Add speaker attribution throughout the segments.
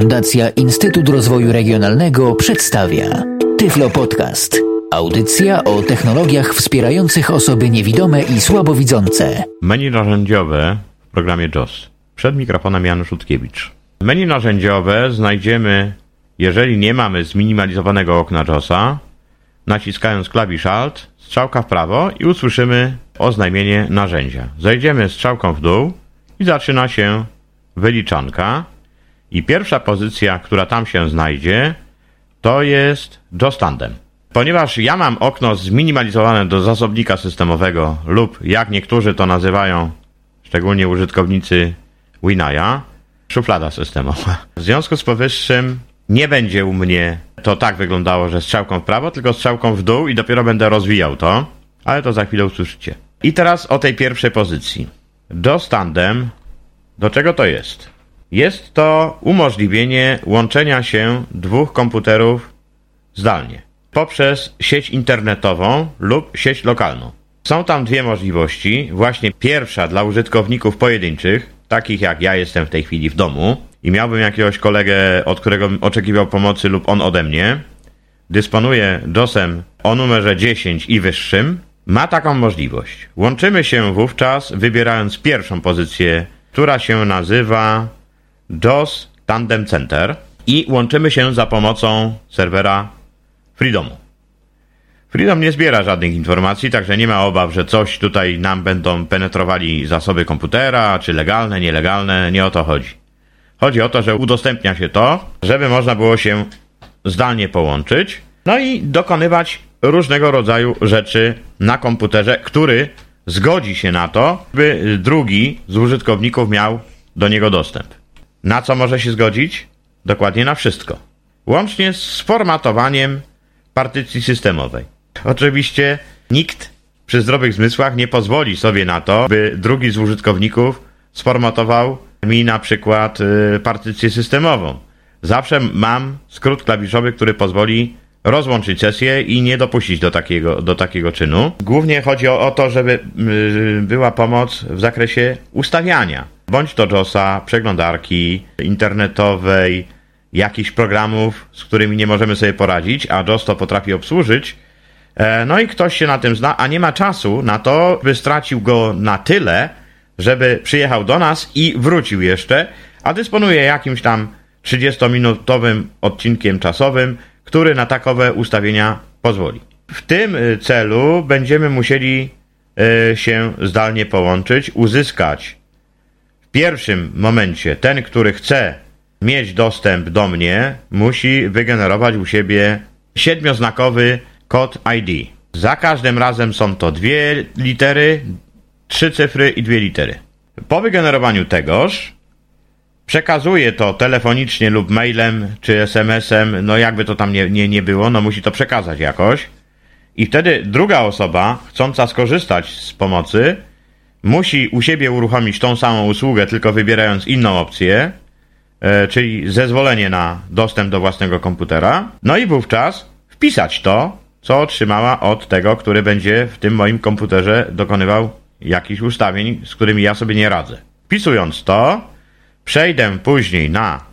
Speaker 1: Fundacja Instytut Rozwoju Regionalnego przedstawia Tyflo Podcast. Audycja o technologiach wspierających osoby niewidome i słabowidzące.
Speaker 2: Menu narzędziowe w programie JOS. Przed mikrofonem Janusz Utkiewicz. Menu narzędziowe znajdziemy, jeżeli nie mamy zminimalizowanego okna JOSa, naciskając klawisz Alt, strzałka w prawo i usłyszymy oznajmienie narzędzia. Zejdziemy strzałką w dół i zaczyna się wyliczanka. I pierwsza pozycja, która tam się znajdzie, to jest JOS Tandem. Ponieważ ja mam okno zminimalizowane do zasobnika systemowego lub jak niektórzy to nazywają, szczególnie użytkownicy Winaya, szuflada systemowa. W związku z powyższym nie będzie u mnie to tak wyglądało, że strzałką w prawo, tylko strzałką w dół i dopiero będę rozwijał to, ale to za chwilę usłyszycie. I teraz o tej pierwszej pozycji. JOS Tandem, do czego to jest? Jest to umożliwienie łączenia się dwóch komputerów zdalnie poprzez sieć internetową lub sieć lokalną. Są tam dwie możliwości. Właśnie pierwsza dla użytkowników pojedynczych, takich jak ja jestem w tej chwili w domu i miałbym jakiegoś kolegę, od którego oczekiwał pomocy lub on ode mnie, dysponuje DOSem o numerze 10 i wyższym, ma taką możliwość. Łączymy się wówczas wybierając pierwszą pozycję, która się nazywa DOS Tandem Center i łączymy się za pomocą serwera Freedomu. Freedom nie zbiera żadnych informacji, także nie ma obaw, że coś tutaj nam będą penetrowali zasoby komputera, czy legalne, nielegalne, nie o to chodzi. Chodzi o to, że udostępnia się to, żeby można było się zdalnie połączyć, no i dokonywać różnego rodzaju rzeczy na komputerze, który zgodzi się na to, by drugi z użytkowników miał do niego dostęp. Na co może się zgodzić? Dokładnie na wszystko. Łącznie z formatowaniem partycji systemowej. Oczywiście nikt przy zdrowych zmysłach nie pozwoli sobie na to, by drugi z użytkowników sformatował mi na przykład y, partycję systemową. Zawsze mam skrót klawiszowy, który pozwoli rozłączyć sesję i nie dopuścić do takiego, do takiego czynu. Głównie chodzi o, o to, żeby y, była pomoc w zakresie ustawiania. Bądź to JOSa, przeglądarki internetowej, jakichś programów, z którymi nie możemy sobie poradzić, a JOS to potrafi obsłużyć. E, no i ktoś się na tym zna, a nie ma czasu na to, by stracił go na tyle, żeby przyjechał do nas i wrócił jeszcze, a dysponuje jakimś tam 30-minutowym odcinkiem czasowym, który na takowe ustawienia pozwoli. W tym y, celu będziemy musieli y, się zdalnie połączyć, uzyskać pierwszym momencie ten, który chce mieć dostęp do mnie, musi wygenerować u siebie siedmioznakowy kod ID. Za każdym razem są to dwie litery, trzy cyfry i dwie litery. Po wygenerowaniu tegoż przekazuje to telefonicznie lub mailem czy SMS-em, no jakby to tam nie, nie, nie było, no musi to przekazać jakoś. I wtedy druga osoba, chcąca skorzystać z pomocy, musi u siebie uruchomić tą samą usługę, tylko wybierając inną opcję, e, czyli zezwolenie na dostęp do własnego komputera. No i wówczas wpisać to, co otrzymała od tego, który będzie w tym moim komputerze dokonywał jakichś ustawień, z którymi ja sobie nie radzę. Wpisując to, przejdę później na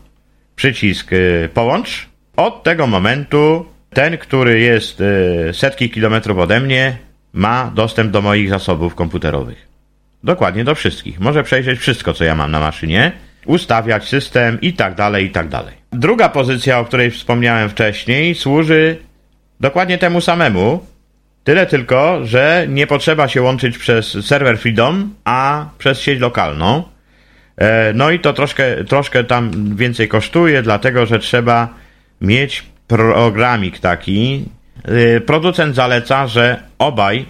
Speaker 2: przycisk y, połącz. Od tego momentu ten, który jest y, setki kilometrów ode mnie, ma dostęp do moich zasobów komputerowych. Dokładnie do wszystkich. Może przejrzeć wszystko, co ja mam na maszynie, ustawiać system i tak dalej, i tak dalej. Druga pozycja, o której wspomniałem wcześniej, służy dokładnie temu samemu, Tyle tylko, że nie potrzeba się łączyć przez serwer Freedom, a przez sieć lokalną. E, no i to troszkę, troszkę tam więcej kosztuje, dlatego że trzeba mieć programik taki. E, producent zaleca, że obaj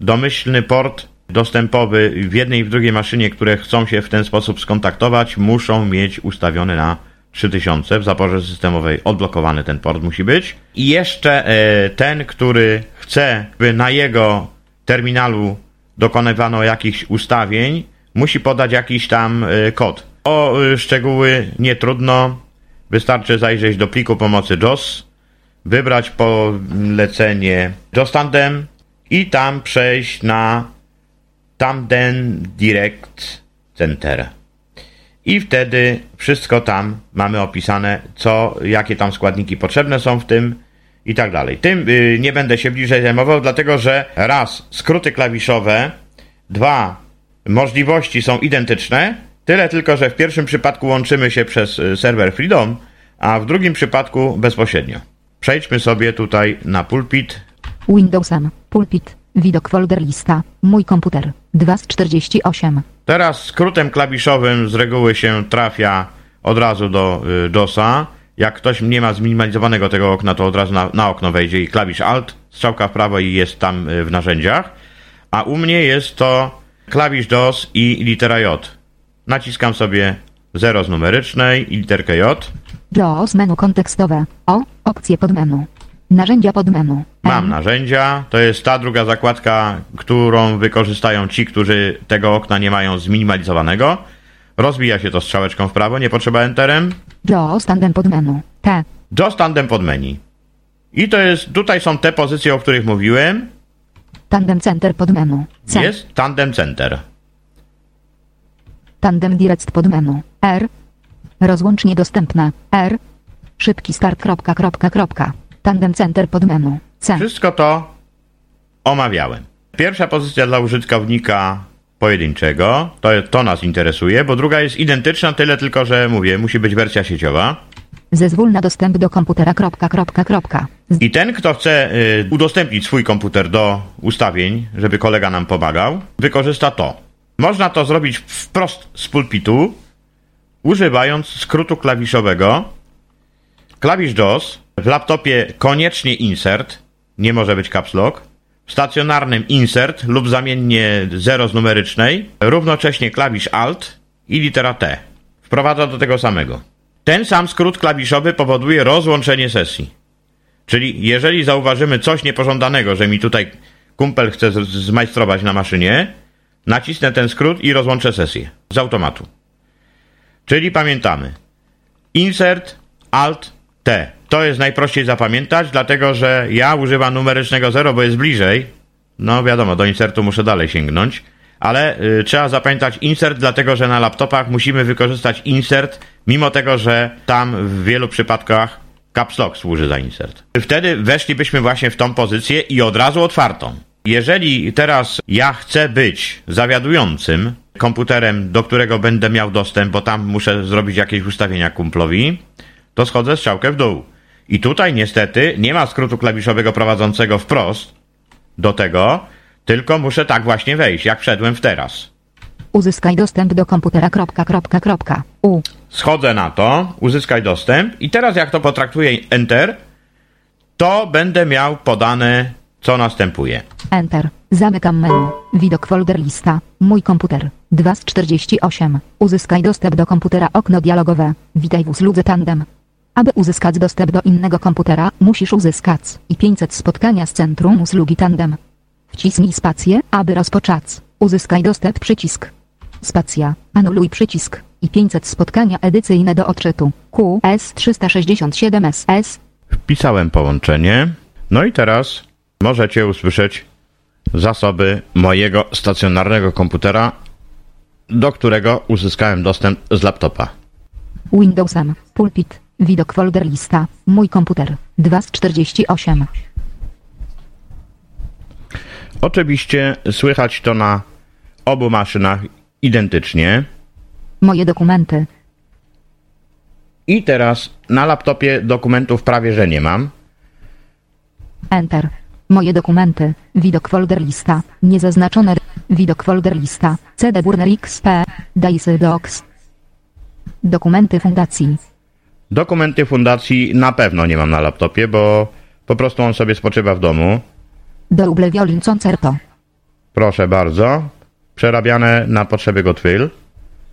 Speaker 2: domyślny port dostępowy w jednej i w drugiej maszynie, które chcą się w ten sposób skontaktować, muszą mieć ustawiony na 3000 w zaporze systemowej odblokowany ten port musi być. I jeszcze e, ten, który chce, by na jego terminalu dokonywano jakichś ustawień, musi podać jakiś tam e, kod. O e, szczegóły nie trudno. Wystarczy zajrzeć do pliku pomocy JOS, wybrać polecenie JOS Tandem i tam przejść na Tandem Direct Center. i wtedy wszystko tam mamy opisane, co, jakie tam składniki potrzebne są w tym i tak dalej. Tym y, nie będę się bliżej zajmował, dlatego że raz skróty klawiszowe, dwa możliwości są identyczne, tyle tylko, że w pierwszym przypadku łączymy się przez y, serwer Freedom, a w drugim przypadku bezpośrednio. Przejdźmy sobie tutaj na pulpit.
Speaker 3: Windowsem. Pulpit. Widok folder lista. Mój komputer. 2 z 48.
Speaker 2: Teraz skrótem klawiszowym z reguły się trafia od razu do y, DOSa. Jak ktoś nie ma zminimalizowanego tego okna, to od razu na, na okno wejdzie i klawisz Alt, strzałka w prawo i jest tam y, w narzędziach. A u mnie jest to klawisz DOS i litera J. Naciskam sobie 0 z numerycznej i literkę J.
Speaker 3: JAWS menu kontekstowe. O. Opcje podmenu. Narzędzia podmenu.
Speaker 2: Mam
Speaker 3: M.
Speaker 2: narzędzia. To jest ta druga zakładka, którą wykorzystają ci, którzy tego okna nie mają zminimalizowanego. Rozwija się to strzałeczką w prawo, nie potrzeba enterem.
Speaker 3: JAWS tandem podmenu. T.
Speaker 2: Just tandem pod menu. I to jest, tutaj są te pozycje, o których mówiłem.
Speaker 3: Tandem center podmenu. C.
Speaker 2: Jest tandem center.
Speaker 3: Tandem direct podmenu. R. Rozłącznie dostępne. R. Szybki start. Kropka, kropka, kropka. Tandem center podmenu. C.
Speaker 2: Wszystko to omawiałem. Pierwsza pozycja dla użytkownika pojedynczego, to, to nas interesuje, bo druga jest identyczna, tyle tylko, że mówię, musi być wersja sieciowa.
Speaker 3: Zezwól na dostęp do komputera. Kropka, kropka, kropka. Z-
Speaker 2: I ten, kto chce y, udostępnić swój komputer do ustawień, żeby kolega nam pomagał, wykorzysta to. Można to zrobić wprost z pulpitu, używając skrótu klawiszowego. Klawisz DOS, w laptopie koniecznie insert, nie może być caps lock. W stacjonarnym insert lub zamiennie 0 z numerycznej, równocześnie klawisz Alt i litera T. Wprowadza do tego samego. Ten sam skrót klawiszowy powoduje rozłączenie sesji. Czyli jeżeli zauważymy coś niepożądanego, że mi tutaj kumpel chce zmajstrować na maszynie, nacisnę ten skrót i rozłączę sesję z automatu. Czyli pamiętamy. Insert, Alt, T. To jest najprościej zapamiętać, dlatego że ja używam numerycznego 0, bo jest bliżej. No wiadomo, do insertu muszę dalej sięgnąć. Ale y, trzeba zapamiętać insert, dlatego że na laptopach musimy wykorzystać insert, mimo tego, że tam w wielu przypadkach caps lock służy za insert. Wtedy weszlibyśmy właśnie w tą pozycję i od razu otwartą. Jeżeli teraz ja chcę być zawiadującym komputerem, do którego będę miał dostęp, bo tam muszę zrobić jakieś ustawienia kumplowi, to schodzę strzałkę w dół. I tutaj niestety nie ma skrótu klawiszowego prowadzącego wprost do tego, tylko muszę tak właśnie wejść, jak wszedłem w teraz.
Speaker 3: Uzyskaj dostęp do komputera. Kropka, kropka, kropka. U.
Speaker 2: Schodzę na to, uzyskaj dostęp i teraz jak to potraktuję Enter, to będę miał podane, co następuje.
Speaker 3: Enter. Zamykam menu. Widok folder lista. Mój komputer. 2 z 48. Uzyskaj dostęp do komputera. Okno dialogowe. Witaj w usłudze tandem. Aby uzyskać dostęp do innego komputera, musisz uzyskać i 500 spotkania z centrum usługi tandem. Wcisnij spację, aby rozpocząć. Uzyskaj dostęp przycisk. Spacja. Anuluj przycisk. I 500 spotkania edycyjne do odczytu. QS 367 SS.
Speaker 2: Wpisałem połączenie. No i teraz możecie usłyszeć zasoby mojego stacjonarnego komputera, do którego uzyskałem dostęp z laptopa.
Speaker 3: Windowsem. Pulpit. Widok folder lista. Mój komputer. 2 z 48.
Speaker 2: Oczywiście słychać to na obu maszynach identycznie.
Speaker 3: Moje dokumenty.
Speaker 2: I teraz na laptopie dokumentów prawie że nie mam.
Speaker 3: Enter. Moje dokumenty. Widok folder lista. Niezaznaczone. Widok folder lista. CD Burner XP. Dice Docs. Dokumenty fundacji.
Speaker 2: Dokumenty fundacji na pewno nie mam na laptopie, bo po prostu on sobie spoczywa w domu.
Speaker 3: Double Violin Concerto.
Speaker 2: Proszę bardzo. Przerabiane na potrzeby Gotwill.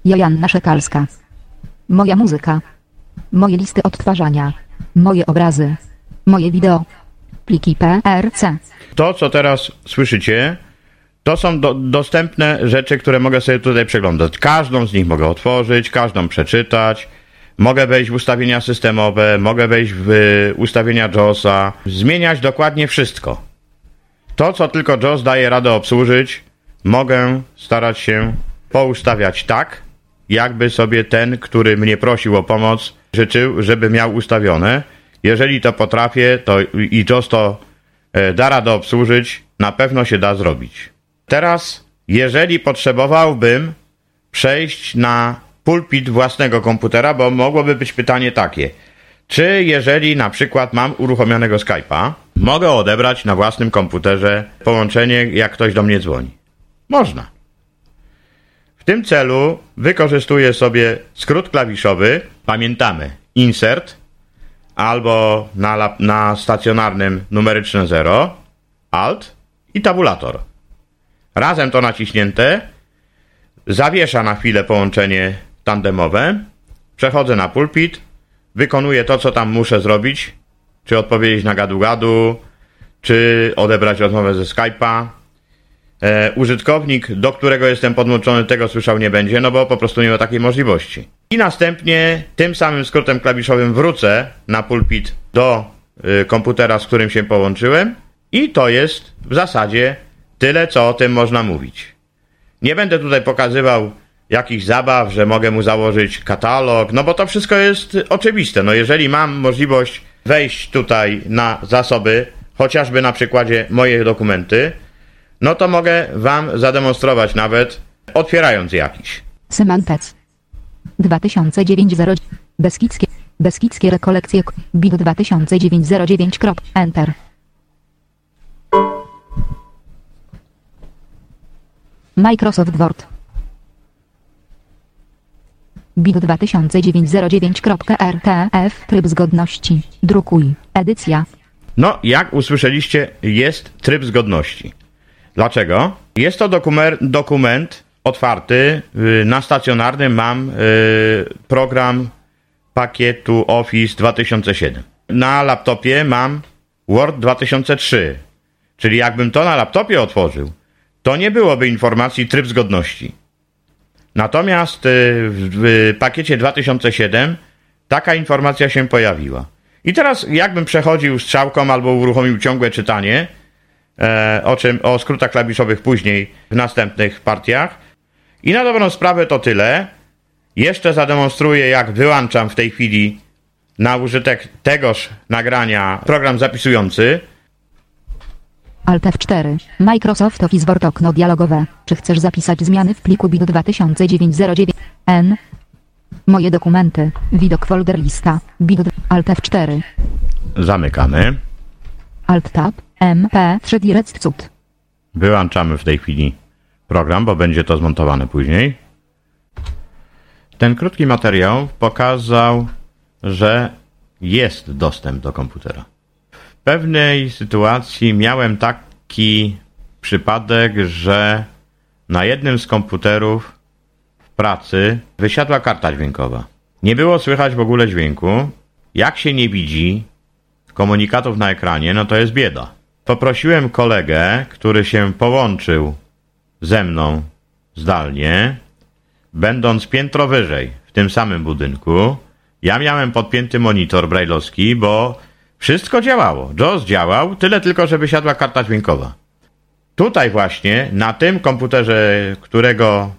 Speaker 3: Joanna Szekalska. Moja muzyka. Moje listy odtwarzania. Moje obrazy. Moje wideo. Pliki PRC.
Speaker 2: To, co teraz słyszycie, to są do, dostępne rzeczy, które mogę sobie tutaj przeglądać. Każdą z nich mogę otworzyć, każdą przeczytać. Mogę wejść w ustawienia systemowe, mogę wejść w y, ustawienia JOSa, zmieniać dokładnie wszystko. To, co tylko JOS daje radę obsłużyć, mogę starać się poustawiać tak, jakby sobie ten, który mnie prosił o pomoc, życzył, żeby miał ustawione. Jeżeli to potrafię, to i JOS to e, da radę obsłużyć, na pewno się da zrobić. Teraz, jeżeli potrzebowałbym przejść na pulpit własnego komputera, bo mogłoby być pytanie takie. Czy jeżeli na przykład mam uruchomionego Skype'a, mogę odebrać na własnym komputerze połączenie, jak ktoś do mnie dzwoni? Można. W tym celu wykorzystuję sobie skrót klawiszowy. Pamiętamy insert albo na, na stacjonarnym numeryczne 0, alt i tabulator. Razem to naciśnięte zawiesza na chwilę połączenie tandemowe, przechodzę na pulpit, wykonuję to, co tam muszę zrobić, czy odpowiedzieć na gadu-gadu, czy odebrać rozmowę ze Skype'a. E, użytkownik, do którego jestem podłączony, tego słyszał nie będzie, no bo po prostu nie ma takiej możliwości. I następnie tym samym skrótem klawiszowym wrócę na pulpit do y, komputera, z którym się połączyłem i to jest w zasadzie tyle, co o tym można mówić. Nie będę tutaj pokazywał jakichś zabaw, że mogę mu założyć katalog, no bo to wszystko jest oczywiste. No jeżeli mam możliwość wejść tutaj na zasoby, chociażby na przykładzie moje dokumenty, no to mogę wam zademonstrować nawet otwierając jakiś.
Speaker 3: Semantec. 2009 0 Beskidzkie. Beskidzkie rekolekcje. BID 2009 09. Enter. Microsoft Word. BID 2009-09.rtf Tryb zgodności. Drukuj. Edycja.
Speaker 2: No, jak usłyszeliście, jest tryb zgodności. Dlaczego? Jest to dokument, dokument otwarty. Y, na stacjonarnym mam y, program pakietu Office 2007. Na laptopie mam Word 2003. Czyli jakbym to na laptopie otworzył, to nie byłoby informacji tryb zgodności. Natomiast y, w pakiecie 2007 taka informacja się pojawiła. I teraz jakbym przechodził strzałką albo uruchomił ciągłe czytanie, e, o czym o skrótach klawiszowych później w następnych partiach. I na dobrą sprawę to tyle. Jeszcze zademonstruję, jak wyłączam w tej chwili na użytek tegoż nagrania program zapisujący.
Speaker 3: Alt F4. Microsoft Office Word okno dialogowe. Czy chcesz zapisać zmiany w pliku BID 2009 N? Moje dokumenty. Widok folder lista. BID Alt F4.
Speaker 2: Zamykamy.
Speaker 3: Alt Tab. MP3 Direct Cut.
Speaker 2: Wyłączamy w tej chwili program, bo będzie to zmontowane później. Ten krótki materiał pokazał, że jest dostęp do komputera. Pewnej sytuacji miałem taki przypadek, że na jednym z komputerów w pracy wysiadła karta dźwiękowa. Nie było słychać w ogóle dźwięku. Jak się nie widzi komunikatów na ekranie, no to jest bieda. Poprosiłem kolegę, który się połączył ze mną zdalnie, będąc piętro wyżej w tym samym budynku. Ja miałem podpięty monitor brajlowski, bo wszystko działało. JOS działał, tyle tylko, że wysiadła karta dźwiękowa. Tutaj właśnie, na tym komputerze, którego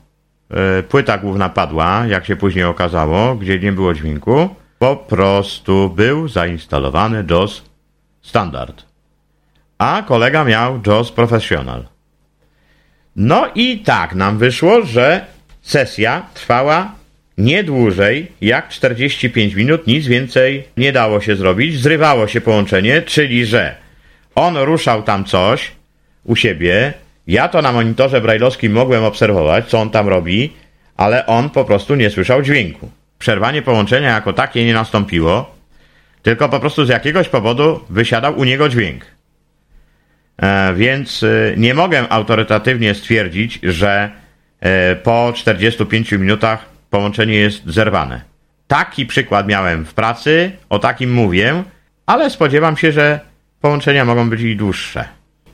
Speaker 2: y, płyta główna padła, jak się później okazało, gdzie nie było dźwięku, po prostu był zainstalowany JOS standard. A kolega miał JOS Professional. No i tak nam wyszło, że sesja trwała nie dłużej jak 45 minut, nic więcej nie dało się zrobić, zrywało się połączenie, czyli że on ruszał tam coś u siebie, ja to na monitorze brajlowskim mogłem obserwować, co on tam robi, ale on po prostu nie słyszał dźwięku. Przerwanie połączenia jako takie nie nastąpiło, tylko po prostu z jakiegoś powodu wysiadał u niego dźwięk. E, więc e, nie mogę autorytatywnie stwierdzić, że e, po 45 minutach połączenie jest zerwane. Taki przykład miałem w pracy, o takim mówię, ale spodziewam się, że połączenia mogą być i dłuższe.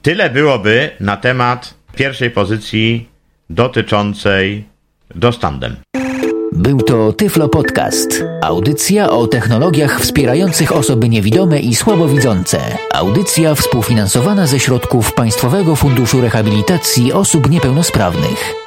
Speaker 2: Tyle byłoby na temat pierwszej pozycji dotyczącej dostandem.
Speaker 1: Był to Tyflo Podcast. Audycja o technologiach wspierających osoby niewidome i słabowidzące. Audycja współfinansowana ze środków Państwowego Funduszu Rehabilitacji Osób Niepełnosprawnych.